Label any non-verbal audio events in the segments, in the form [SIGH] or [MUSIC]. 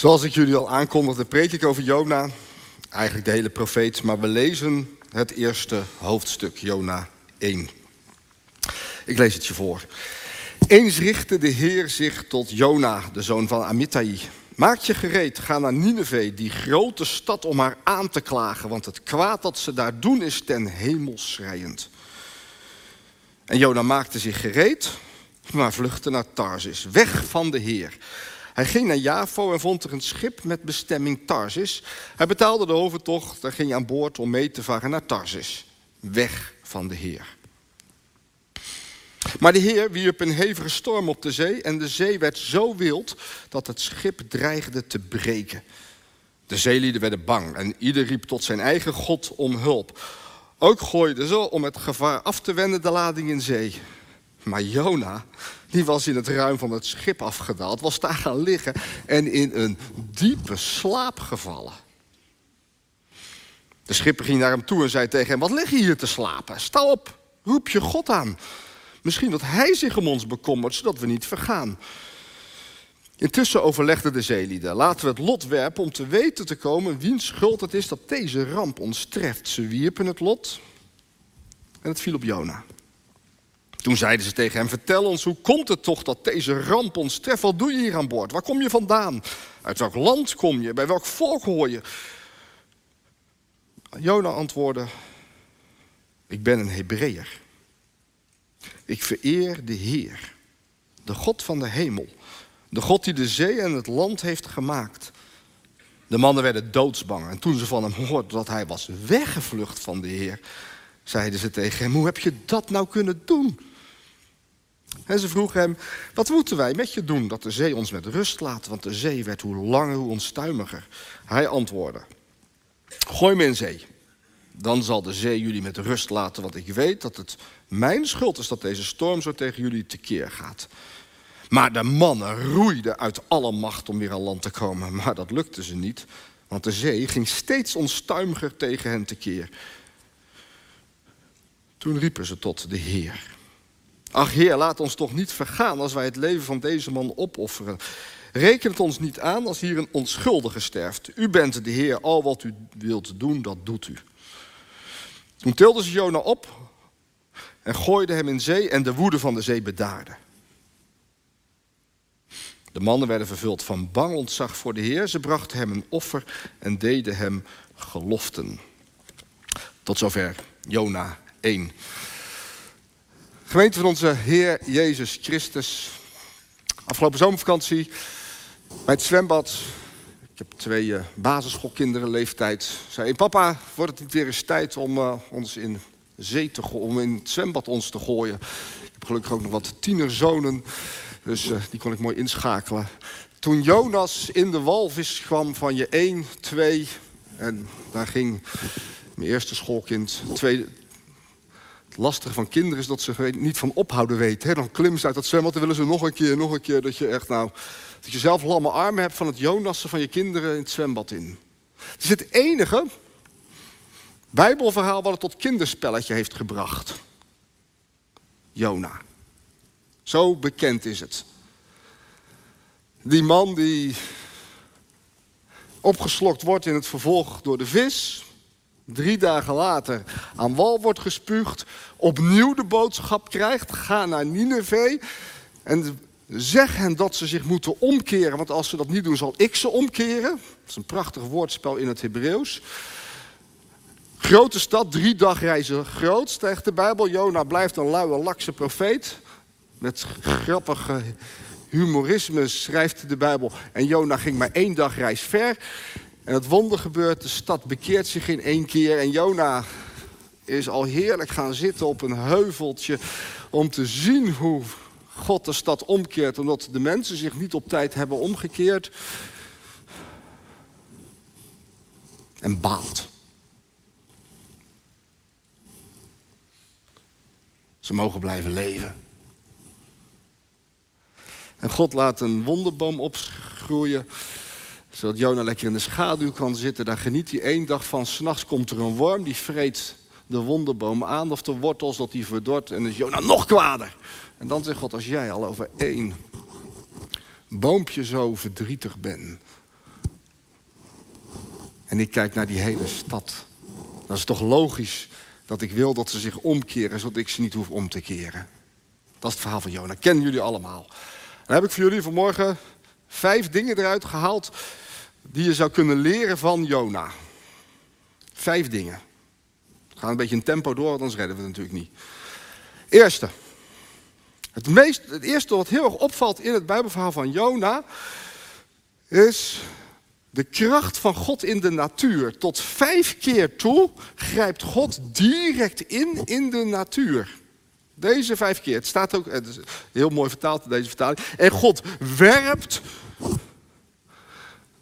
Zoals ik jullie al aankondigde, preek ik over Jona. Eigenlijk de hele profeet, maar we lezen het eerste hoofdstuk, Jona 1. Ik lees het je voor. Eens richtte de Heer zich tot Jona, de zoon van Amittai. Maak je gereed, ga naar Nineveh, die grote stad, om haar aan te klagen, want het kwaad dat ze daar doen is ten hemel schrijend. En Jona maakte zich gereed, maar vluchtte naar Tarsis, weg van de Heer. Hij ging naar Javo en vond er een schip met bestemming Tarsis. Hij betaalde de overtocht en ging aan boord om mee te varen naar Tarsis, weg van de Heer. Maar de Heer wierp een hevige storm op de zee en de zee werd zo wild dat het schip dreigde te breken. De zeelieden werden bang en ieder riep tot zijn eigen God om hulp. Ook gooiden ze om het gevaar af te wenden de lading in zee. Maar Jona, die was in het ruim van het schip afgedaald, was daar gaan liggen en in een diepe slaap gevallen. De schipper ging naar hem toe en zei tegen hem: Wat lig je hier te slapen? Sta op, roep je God aan. Misschien dat hij zich om ons bekommert, zodat we niet vergaan. Intussen overlegden de zeelieden. Laten we het lot werpen om te weten te komen wiens schuld het is dat deze ramp ons treft. Ze wierpen het lot en het viel op Jona. Toen zeiden ze tegen hem: Vertel ons, hoe komt het toch dat deze ramp ons treft? Wat doe je hier aan boord? Waar kom je vandaan? Uit welk land kom je? Bij welk volk hoor je? Jona antwoordde: Ik ben een Hebreeër. Ik vereer de Heer, de God van de hemel, de God die de zee en het land heeft gemaakt. De mannen werden doodsbang en toen ze van hem hoorden dat hij was weggevlucht van de Heer, zeiden ze tegen hem: Hoe heb je dat nou kunnen doen? En ze vroegen hem: Wat moeten wij met je doen dat de zee ons met rust laat? Want de zee werd hoe langer, hoe onstuimiger. Hij antwoordde: Gooi me in zee. Dan zal de zee jullie met rust laten, want ik weet dat het mijn schuld is dat deze storm zo tegen jullie tekeer gaat. Maar de mannen roeiden uit alle macht om weer aan land te komen. Maar dat lukte ze niet, want de zee ging steeds onstuimiger tegen hen tekeer. Toen riepen ze tot de Heer. Ach Heer, laat ons toch niet vergaan als wij het leven van deze man opofferen. Reken het ons niet aan als hier een onschuldige sterft. U bent de Heer, al wat u wilt doen, dat doet u. Toen tilden ze Jona op en gooiden hem in zee en de woede van de zee bedaarde. De mannen werden vervuld van bang ontzag voor de Heer. Ze brachten hem een offer en deden hem geloften. Tot zover Jona 1. Gemeente van onze Heer Jezus Christus. Afgelopen zomervakantie bij het zwembad. Ik heb twee uh, basisschoolkinderen leeftijd. Zei, papa, wordt het niet weer eens tijd om uh, ons in zee te om in het zwembad ons te gooien. Ik heb gelukkig ook nog wat tienerzonen, dus uh, die kon ik mooi inschakelen. Toen Jonas in de walvis kwam van je 1, 2 en daar ging mijn eerste schoolkind, tweede, het lastige van kinderen is dat ze niet van ophouden weten. Hè? Dan klimmen ze uit dat zwembad en willen ze nog een keer, nog een keer. Dat je echt nou, dat je zelf lamme armen hebt van het Jonassen van je kinderen in het zwembad in. Het is het enige Bijbelverhaal wat het tot kinderspelletje heeft gebracht. Jona. Zo bekend is het. Die man die opgeslokt wordt in het vervolg door de vis. Drie dagen later aan wal wordt gespuugd. Opnieuw de boodschap krijgt. Ga naar Nineveh. En zeg hen dat ze zich moeten omkeren. Want als ze dat niet doen zal ik ze omkeren. Dat is een prachtig woordspel in het Hebreeuws. Grote stad, drie dagreizen groot, zegt de Bijbel. Jona blijft een luie, lakse profeet. Met grappige humorisme schrijft de Bijbel. En Jona ging maar één dagreis ver. En het wonder gebeurt, de stad bekeert zich in één keer. En Jona is al heerlijk gaan zitten op een heuveltje... om te zien hoe God de stad omkeert. Omdat de mensen zich niet op tijd hebben omgekeerd. En baalt. Ze mogen blijven leven. En God laat een wonderboom opgroeien, zodat Jona lekker in de schaduw kan zitten. Daar geniet hij één dag van. S'nachts komt er een worm, die vreet de wonderboom aan, of de wortels, dat die verdort. En is Jona nog kwader. En dan zegt God, als jij al over één boompje zo verdrietig bent, En ik kijk naar die hele stad. Dat is toch logisch dat ik wil dat ze zich omkeren, zodat ik ze niet hoef om te keren. Dat is het verhaal van Jona. Kennen jullie allemaal. Dan heb ik voor jullie vanmorgen vijf dingen eruit gehaald die je zou kunnen leren van Jona. Vijf dingen. We gaan een beetje in tempo door, anders redden we het natuurlijk niet. Eerste. Het, meest, het eerste wat heel erg opvalt in het Bijbelverhaal van Jona is de kracht van God in de natuur. Tot vijf keer toe grijpt God direct in in de natuur. Deze vijf keer. Het staat ook, heel mooi vertaald in deze vertaling. En God werpt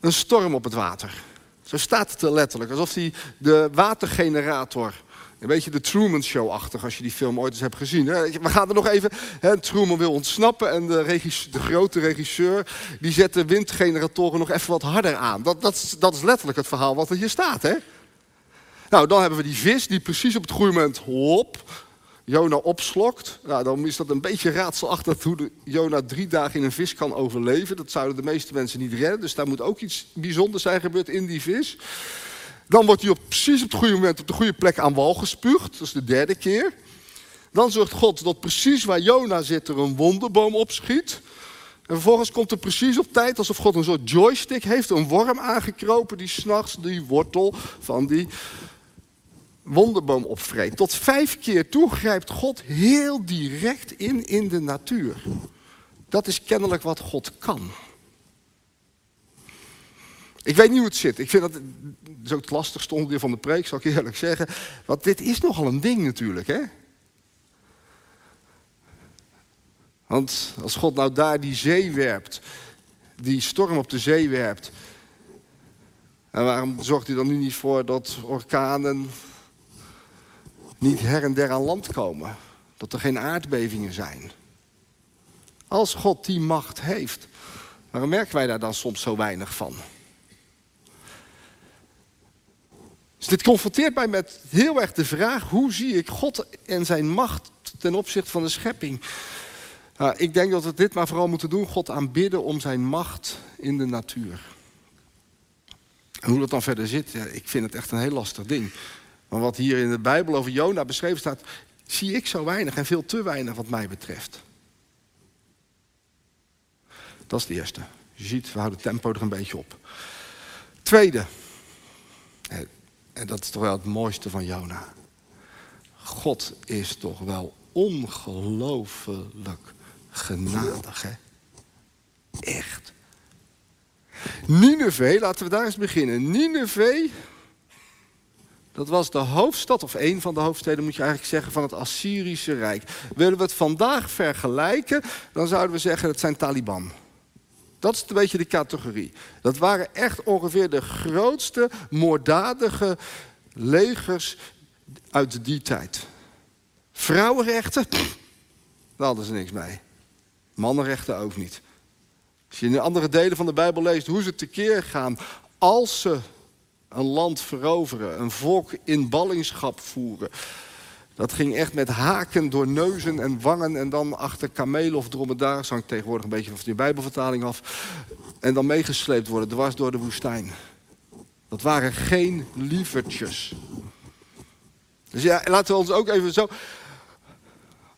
een storm op het water. Zo staat het er letterlijk. Alsof hij de watergenerator een beetje de Truman Show-achtig, als je die film ooit eens hebt gezien. We gaan er nog even. Truman wil ontsnappen en de, de, grote regisseur die zet de windgeneratoren nog even wat harder aan. Dat, dat is letterlijk het verhaal wat er hier staat. Hè? Nou, dan hebben we die vis die precies op het goede moment hop, Jona opslokt. Nou, dan is dat een beetje raadselachtig hoe Jona drie dagen in een vis kan overleven. Dat zouden de meeste mensen niet redden. Dus daar moet ook iets bijzonders zijn gebeurd in die vis. Dan wordt hij op, precies op het goede moment op de goede plek aan wal gespuugd. Dat is de derde keer. Dan zorgt God dat precies waar Jona zit er een wonderboom opschiet. En vervolgens komt er precies op tijd, alsof God een soort joystick heeft, een worm aangekropen die s'nachts die wortel van die wonderboom opvreet. Tot vijf keer toe grijpt God heel direct in in de natuur. Dat is kennelijk wat God kan. Ik weet niet hoe het zit. Ik vind dat, zo het lastigste onderdeel van de preek, zal ik eerlijk zeggen. Want dit is nogal een ding natuurlijk, hè? Want als God nou daar die zee werpt, die storm op de zee werpt. En waarom zorgt hij dan nu niet voor dat orkanen niet her en der aan land komen? Dat er geen aardbevingen zijn? Als God die macht heeft, waarom merken wij daar dan soms zo weinig van? Dus dit confronteert mij met heel erg de vraag: hoe zie ik God en zijn macht ten opzichte van de schepping? Nou, ik denk dat we dit maar vooral moeten doen: God aanbidden om zijn macht in de natuur. Hoe dat dan verder zit, ja, ik vind het echt een heel lastig ding. Maar wat hier in de Bijbel over Jona beschreven staat, zie ik zo weinig en veel te weinig wat mij betreft. Dat is de eerste. Je ziet, we houden het tempo er een beetje op. Tweede, en dat is toch wel het mooiste van Jona. God is toch wel ongelooflijk genadig, hè? Echt. Nineveh, laten we daar eens beginnen. Nineveh, dat was de hoofdstad, of een van de hoofdsteden moet je eigenlijk zeggen, van het Assyrische Rijk. Willen we het vandaag vergelijken, dan zouden we zeggen het zijn Taliban. Dat is een beetje de categorie. Dat waren echt ongeveer de grootste moorddadige legers uit die tijd. Vrouwenrechten, daar hadden ze niks mee. Mannenrechten ook niet. Als je in de andere delen van de Bijbel leest hoe ze tekeer gaan als ze een land veroveren, een volk in ballingschap voeren. Dat ging echt met haken door neuzen en wangen en dan achter kamelen of dromedaars, hangt tegenwoordig een beetje van die Bijbelvertaling af. En dan meegesleept worden, dwars door de woestijn. Dat waren geen lievertjes. Dus ja, laten we ons ook even zo.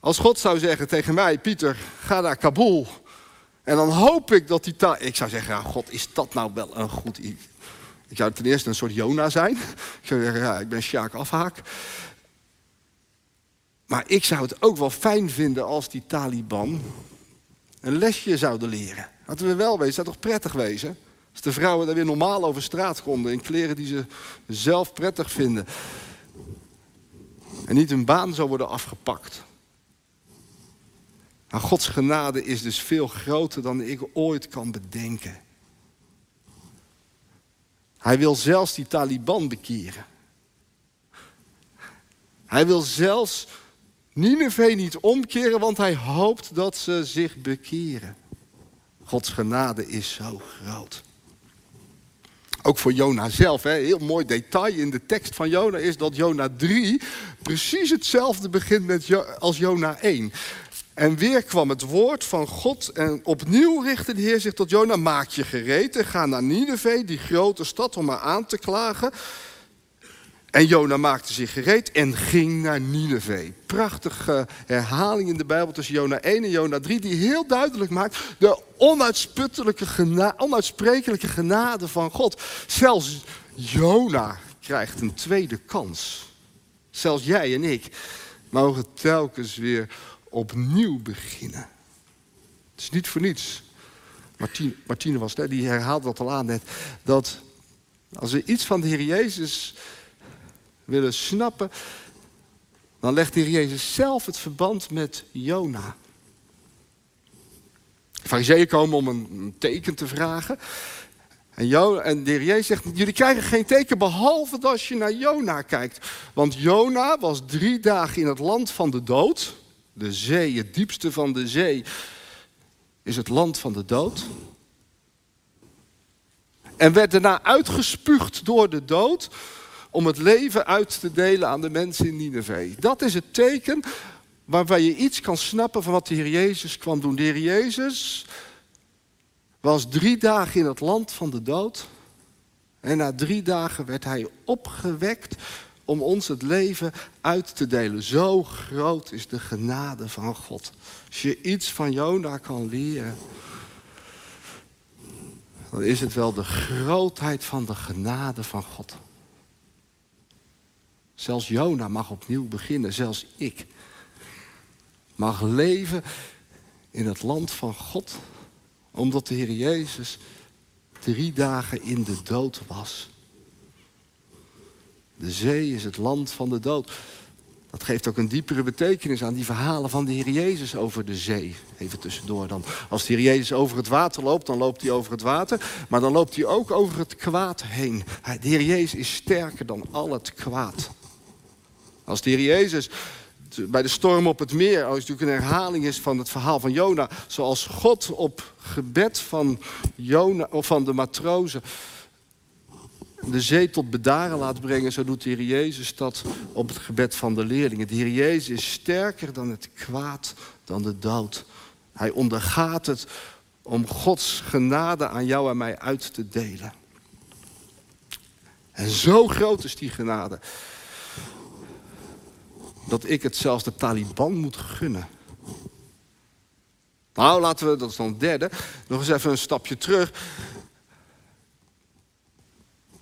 Als God zou zeggen tegen mij, Pieter, ga naar Kabul. En dan hoop ik dat die taal. Ik zou zeggen, ja, God, is dat nou wel een goed idee? Ik zou ten eerste een soort Jona zijn. Ik zou zeggen, ja, ik ben Sjaak Afhaak. Maar ik zou het ook wel fijn vinden als die Taliban een lesje zouden leren. Laten we wel wezen, zou toch prettig wezen? Als de vrouwen daar weer normaal over straat konden in kleren die ze zelf prettig vinden. En niet hun baan zou worden afgepakt. Maar Gods genade is dus veel groter dan ik ooit kan bedenken. Hij wil zelfs die Taliban bekeren. Hij wil zelfs Nineveh niet omkeren, want hij hoopt dat ze zich bekeren. Gods genade is zo groot. Ook voor Jona zelf. Hè. Heel mooi detail in de tekst van Jona is dat Jona 3 precies hetzelfde begint met als Jona 1. En weer kwam het woord van God en opnieuw richtte de Heer zich tot Jona. Maak je gereed en ga naar Nineveh, die grote stad, om haar aan te klagen. En Jona maakte zich gereed en ging naar Nineveh. Prachtige herhaling in de Bijbel tussen Jona 1 en Jona 3, die heel duidelijk maakt de onuitsputtelijke onuitsprekelijke genade van God. Zelfs Jona krijgt een tweede kans. Zelfs jij en ik mogen telkens weer opnieuw beginnen. Het is niet voor niets. Martine, Martine was, die herhaalde dat al aan net. Dat als we iets van de Heer Jezus willen snappen, dan legt de Heer Jezus zelf het verband met Jona. Fariseeën komen om een teken te vragen. En, Jona, en de Heer Jezus zegt, jullie krijgen geen teken behalve als je naar Jona kijkt. Want Jona was drie dagen in het land van de dood. De zee, het diepste van de zee, is het land van de dood. En werd daarna uitgespuugd door de dood om het leven uit te delen aan de mensen in Nineveh. Dat is het teken waarbij je iets kan snappen van wat de Heer Jezus kwam doen. De Heer Jezus was drie dagen in het land van de dood. En na drie dagen werd hij opgewekt om ons het leven uit te delen. Zo groot is de genade van God. Als je iets van Jona kan leren, dan is het wel de grootheid van de genade van God. Zelfs Jona mag opnieuw beginnen, zelfs ik mag leven in het land van God, omdat de Heer Jezus drie dagen in de dood was. De zee is het land van de dood. Dat geeft ook een diepere betekenis aan die verhalen van de Heer Jezus over de zee. Even tussendoor dan. Als de Heer Jezus over het water loopt, dan loopt hij over het water. Maar dan loopt hij ook over het kwaad heen. De Heer Jezus is sterker dan al het kwaad. Als de Heer Jezus bij de storm op het meer, als het natuurlijk een herhaling is van het verhaal van Jona, zoals God op gebed van, Jona, of van de matrozen de zee tot bedaren laat brengen, zo doet de Heer Jezus dat op het gebed van de leerlingen. De Heer Jezus is sterker dan het kwaad, dan de dood. Hij ondergaat het om Gods genade aan jou en mij uit te delen. En zo groot is die genade dat ik het zelfs de Taliban moet gunnen. Nou, laten we, dat is dan het derde, nog eens even een stapje terug.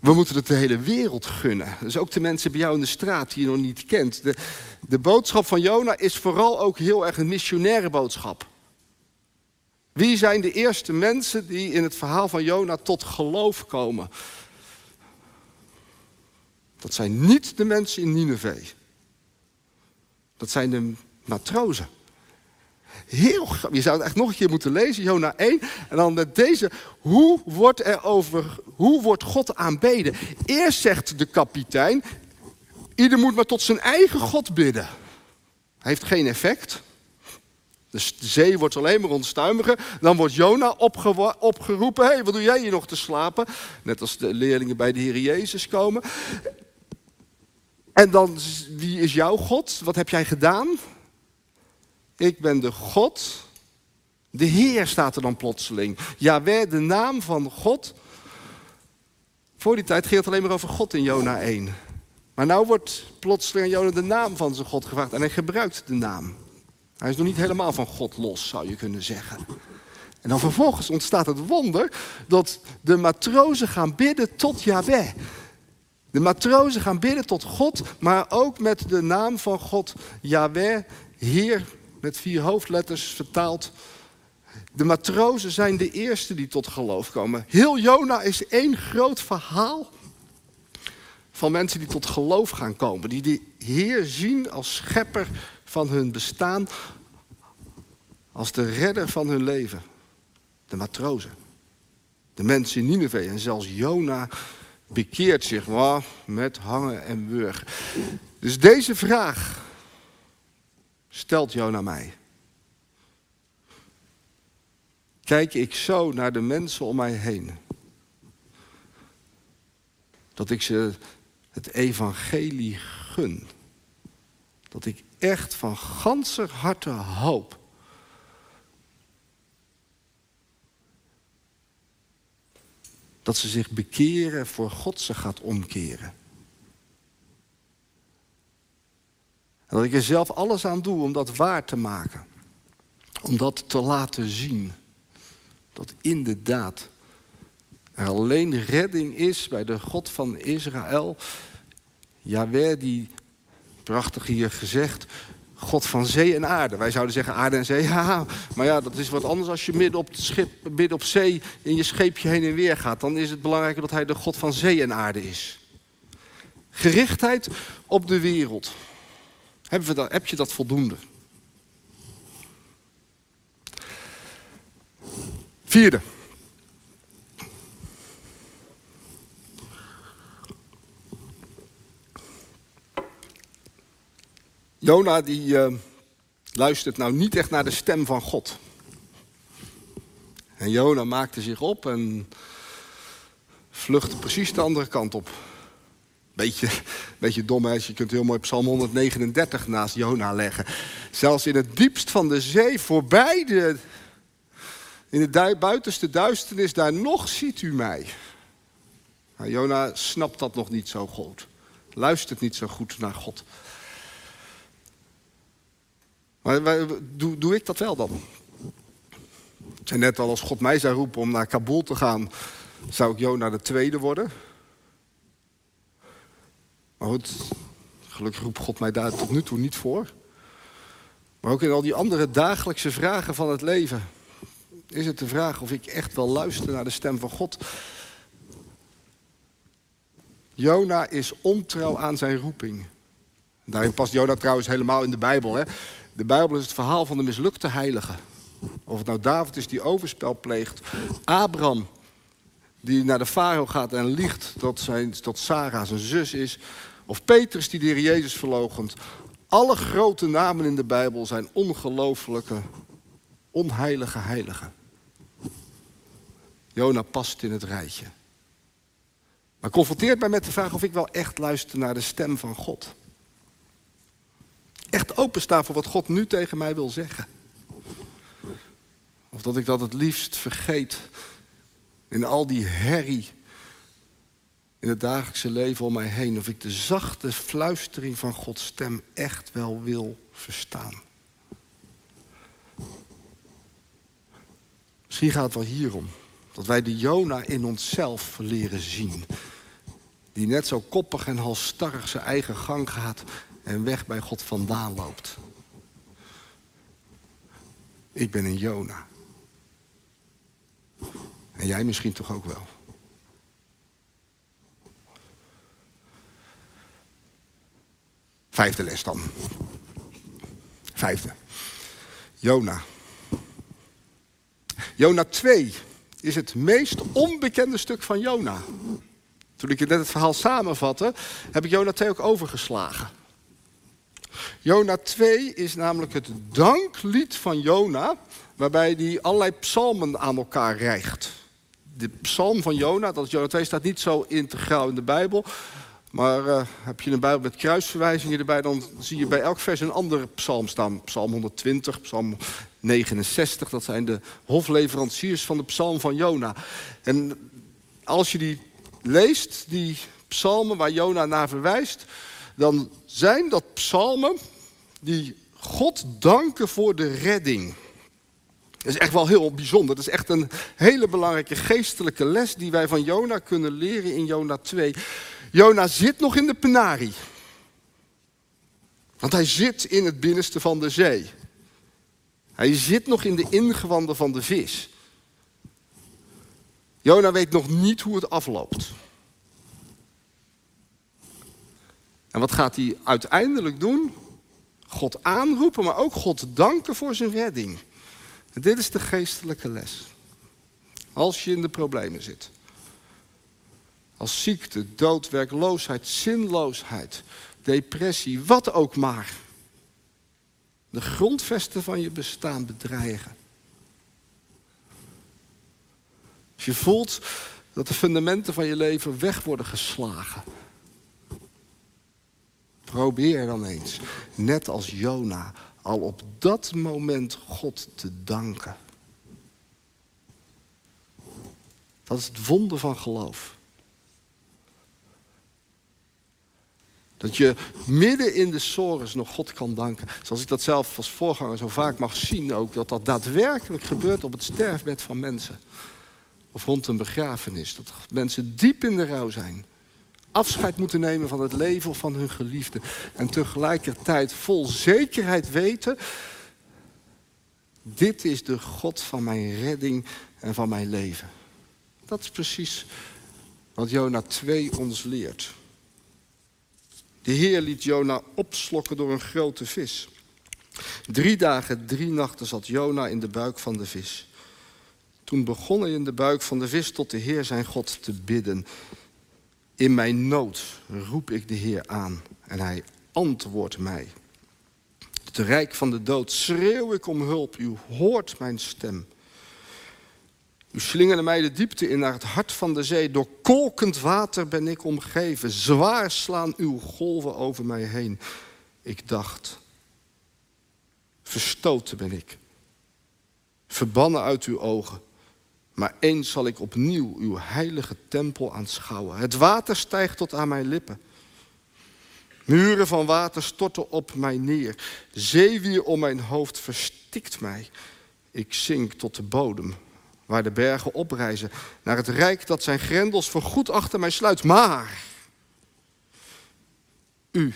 We moeten het de hele wereld gunnen. Dus ook de mensen bij jou in de straat die je nog niet kent. De, de boodschap van Jona is vooral ook heel erg een missionaire boodschap. Wie zijn de eerste mensen die in het verhaal van Jona tot geloof komen? Dat zijn niet de mensen in Nineveh. Dat zijn de matrozen. Heel Je zou het echt nog een keer moeten lezen, Jona 1. En dan met deze. Hoe wordt, er over, hoe wordt God aanbeden? Eerst zegt de kapitein. Ieder moet maar tot zijn eigen God bidden. Heeft geen effect. Dus de zee wordt alleen maar onstuimiger. Dan wordt Jona opgeroepen. Hé, hey, wat doe jij hier nog te slapen? Net als de leerlingen bij de Heer Jezus komen. En dan, wie is jouw God? Wat heb jij gedaan? Ik ben de God. De Heer staat er dan plotseling. Jawel, de naam van God. Voor die tijd ging het alleen maar over God in Jona 1. Maar nu wordt plotseling aan Jona de naam van zijn God gevraagd. En hij gebruikt de naam. Hij is nog niet helemaal van God los, zou je kunnen zeggen. En dan vervolgens ontstaat het wonder dat de matrozen gaan bidden tot Yahweh. De matrozen gaan bidden tot God, maar ook met de naam van God, Yahweh, Heer, met vier hoofdletters vertaald. De matrozen zijn de eerste die tot geloof komen. Heel Jona is één groot verhaal van mensen die tot geloof gaan komen. Die de Heer zien als schepper van hun bestaan, als de redder van hun leven. De matrozen. De mensen in Nineveh en zelfs Jona bekeert zich maar met hangen en wurgen. Dus deze vraag stelt jou naar mij. Kijk ik zo naar de mensen om mij heen, dat ik ze het evangelie gun. Dat ik echt van ganser harte hoop dat ze zich bekeren voor God ze gaat omkeren. En dat ik er zelf alles aan doe om dat waar te maken. Om dat te laten zien. Dat inderdaad er alleen redding is bij de God van Israël. Jawel, die prachtig hier gezegd, God van zee en aarde. Wij zouden zeggen aarde en zee, [LAUGHS] ja, maar ja, dat is wat anders als je midden op, het schip, midden op zee in je scheepje heen en weer gaat. Dan is het belangrijker dat hij de God van zee en aarde is. Gerichtheid op de wereld. Heb je dat voldoende? Vierde. Jona die uh, luistert nou niet echt naar de stem van God. En Jona maakte zich op en vluchtte precies de andere kant op. Beetje, beetje dom, hè? je kunt heel mooi Psalm 139 naast Jona leggen. Zelfs in het diepst van de zee, voorbij de, in de buitenste duisternis, daar nog ziet u mij. Nou, Jona snapt dat nog niet zo goed. Luistert niet zo goed naar God. Maar doe, doe ik dat wel dan? Net al, als God mij zou roepen om naar Kabul te gaan, zou ik Jona de tweede worden. Gelukkig roept God mij daar tot nu toe niet voor. Maar ook in al die andere dagelijkse vragen van het leven is het de vraag of ik echt wel luister naar de stem van God. Jona is ontrouw aan zijn roeping. Daarin past Jona trouwens helemaal in de Bijbel. Hè? De Bijbel is het verhaal van de mislukte heilige. Of het nou David is die overspel pleegt. Abraham die naar de farao gaat en liegt dat, zijn, dat Sarah zijn zus is. Of Petrus die de Jezus verlogent. Alle grote namen in de Bijbel zijn ongelooflijke, onheilige heiligen. Jona past in het rijtje. Maar confronteert mij met de vraag of ik wel echt luister naar de stem van God echt openstaan voor wat God nu tegen mij wil zeggen. Of dat ik dat het liefst vergeet in al die herrie in het dagelijkse leven om mij heen. Of ik de zachte fluistering van Gods stem echt wel wil verstaan. Misschien gaat het wel hierom. Dat wij de Jona in onszelf leren zien. Die net zo koppig en halstarrig zijn eigen gang gaat en weg bij God vandaan loopt. Ik ben een Jona. En jij misschien toch ook wel. Vijfde les dan. Vijfde. Jona. Jona 2 is het meest onbekende stuk van Jona. Toen ik net het verhaal samenvatte, heb ik Jona 2 ook overgeslagen. Jona 2 is namelijk het danklied van Jona, waarbij hij allerlei psalmen aan elkaar rijgt. De psalm van Jona, dat is Jona 2, staat niet zo integraal in de Bijbel. Maar uh, heb je een Bijbel met kruisverwijzingen erbij, dan zie je bij elk vers een andere psalm staan. Psalm 120, psalm 69, dat zijn de hofleveranciers van de psalm van Jona. En als je die leest, die psalmen waar Jona naar verwijst, dan zijn dat psalmen die God danken voor de redding. Dat is echt wel heel bijzonder. Dat is echt een hele belangrijke geestelijke les die wij van Jona kunnen leren in Jona 2. Jona zit nog in de penarie. Want hij zit in het binnenste van de zee. Hij zit nog in de ingewanden van de vis. Jona weet nog niet hoe het afloopt. En wat gaat hij uiteindelijk doen? God aanroepen, maar ook God danken voor zijn redding. Dit is de geestelijke les. Als je in de problemen zit. Als ziekte, dood, werkloosheid, zinloosheid, depressie, wat ook maar. De grondvesten van je bestaan bedreigen. Als je voelt dat de fundamenten van je leven weg worden geslagen. Probeer dan eens, net als Jona, al op dat moment God te danken. Dat is het wonder van geloof. Dat je midden in de sores nog God kan danken. Zoals ik dat zelf als voorganger zo vaak mag zien ook. Dat dat daadwerkelijk gebeurt op het sterfbed van mensen. Of rond een begrafenis. Dat mensen diep in de rouw zijn. Afscheid moeten nemen van het leven of van hun geliefde. En tegelijkertijd vol zekerheid weten. Dit is de God van mijn redding en van mijn leven. Dat is precies wat Jona 2 ons leert. De Heer liet Jona opslokken door een grote vis. Drie dagen, drie nachten zat Jona in de buik van de vis. Toen begon hij in de buik van de vis tot de Heer zijn God te bidden. In mijn nood roep ik de Heer aan en hij antwoordt mij. Het rijk van de dood schreeuw ik om hulp, u hoort mijn stem. U slingerde mij de diepte in naar het hart van de zee. Door kolkend water ben ik omgeven. Zwaar slaan uw golven over mij heen. Ik dacht, verstoten ben ik. Verbannen uit uw ogen. Maar eens zal ik opnieuw uw heilige tempel aanschouwen. Het water stijgt tot aan mijn lippen. Muren van water storten op mij neer. Zeewier om mijn hoofd verstikt mij. Ik zink tot de bodem waar de bergen oprijzen, naar het rijk dat zijn grendels voorgoed achter mij sluit. Maar u,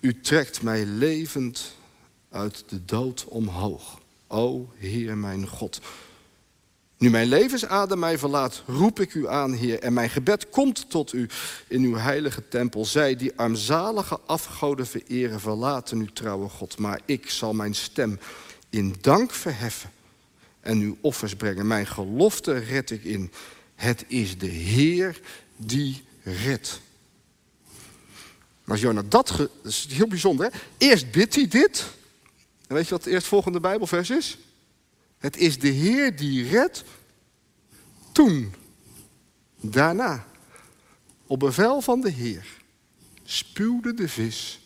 u trekt mij levend uit de dood omhoog. O Heer mijn God. Nu mijn levensadem mij verlaat, roep ik u aan, Heer. En mijn gebed komt tot u in uw heilige tempel. Zij die armzalige afgoden vereren, verlaten uw trouwe God. Maar ik zal mijn stem in dank verheffen en uw offers brengen. Mijn gelofte red ik in. Het is de Heer die redt. Maar Jona, dat, is heel bijzonder. Eerst bidt hij dit. En weet je wat het eerstvolgende Bijbelvers is? Het is de Heer die redt. Toen, daarna, op bevel van de Heer, spuwde de vis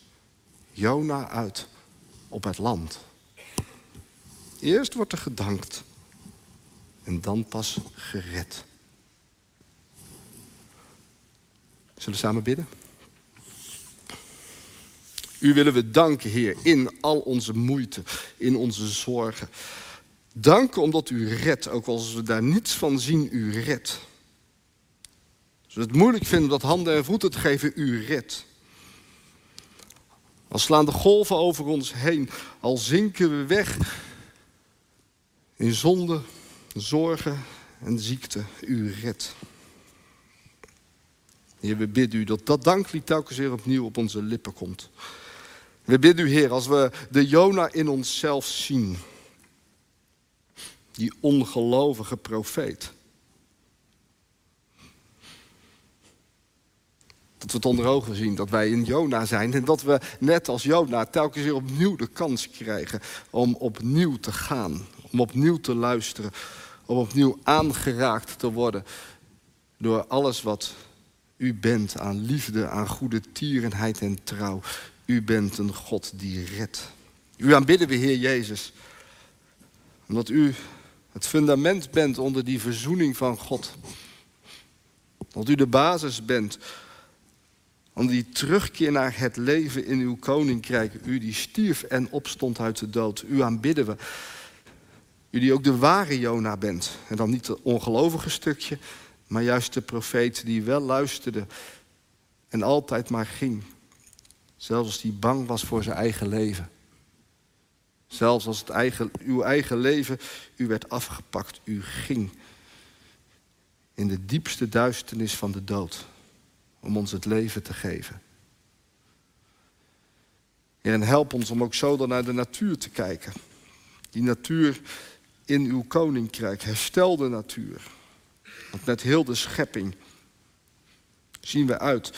Jona uit op het land. Eerst wordt er gedankt en dan pas gered. Zullen we samen bidden? U willen we danken, Heer, in al onze moeite, in onze zorgen. Danken omdat u redt, ook als we daar niets van zien, u redt. Als we het moeilijk vinden om dat handen en voeten te geven, u redt. Al slaan de golven over ons heen, al zinken we weg in zonde, zorgen en ziekte u redt. Heer, we bidden u dat dat danklied telkens weer opnieuw op onze lippen komt. We bidden u, Heer, als we de Jona in onszelf zien, die ongelovige profeet. Dat we het onder ogen zien dat wij in Jona zijn en dat we net als Jona telkens weer opnieuw de kans krijgen om opnieuw te gaan, om opnieuw te luisteren, om opnieuw aangeraakt te worden door alles wat u bent aan liefde, aan goede tierenheid en trouw. U bent een God die redt. U aanbidden we, Heer Jezus, omdat u het fundament bent onder die verzoening van God. Dat u de basis bent om die terugkeer naar het leven in uw koninkrijk. U die stierf en opstond uit de dood. U aanbidden we. U die ook de ware Jona bent. En dan niet het ongelovige stukje, maar juist de profeet die wel luisterde en altijd maar ging. Zelfs als hij bang was voor zijn eigen leven. Zelfs als het eigen, uw eigen leven u werd afgepakt, u ging in de diepste duisternis van de dood om ons het leven te geven. en help ons om ook zo dan naar de natuur te kijken. Die natuur in uw koninkrijk. Herstel de natuur. Want met heel de schepping zien we uit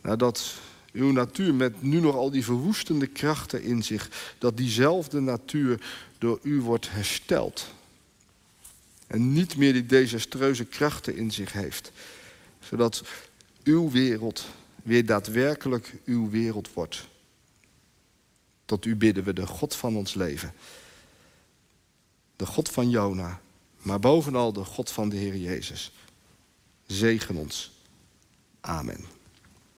nadat uw natuur met nu nog al die verwoestende krachten in zich, dat diezelfde natuur door u wordt hersteld. En niet meer die desastreuze krachten in zich heeft. Zodat uw wereld weer daadwerkelijk uw wereld wordt. Tot u bidden we, de God van ons leven. De God van Jona, maar bovenal de God van de Heer Jezus. Zegen ons. Amen.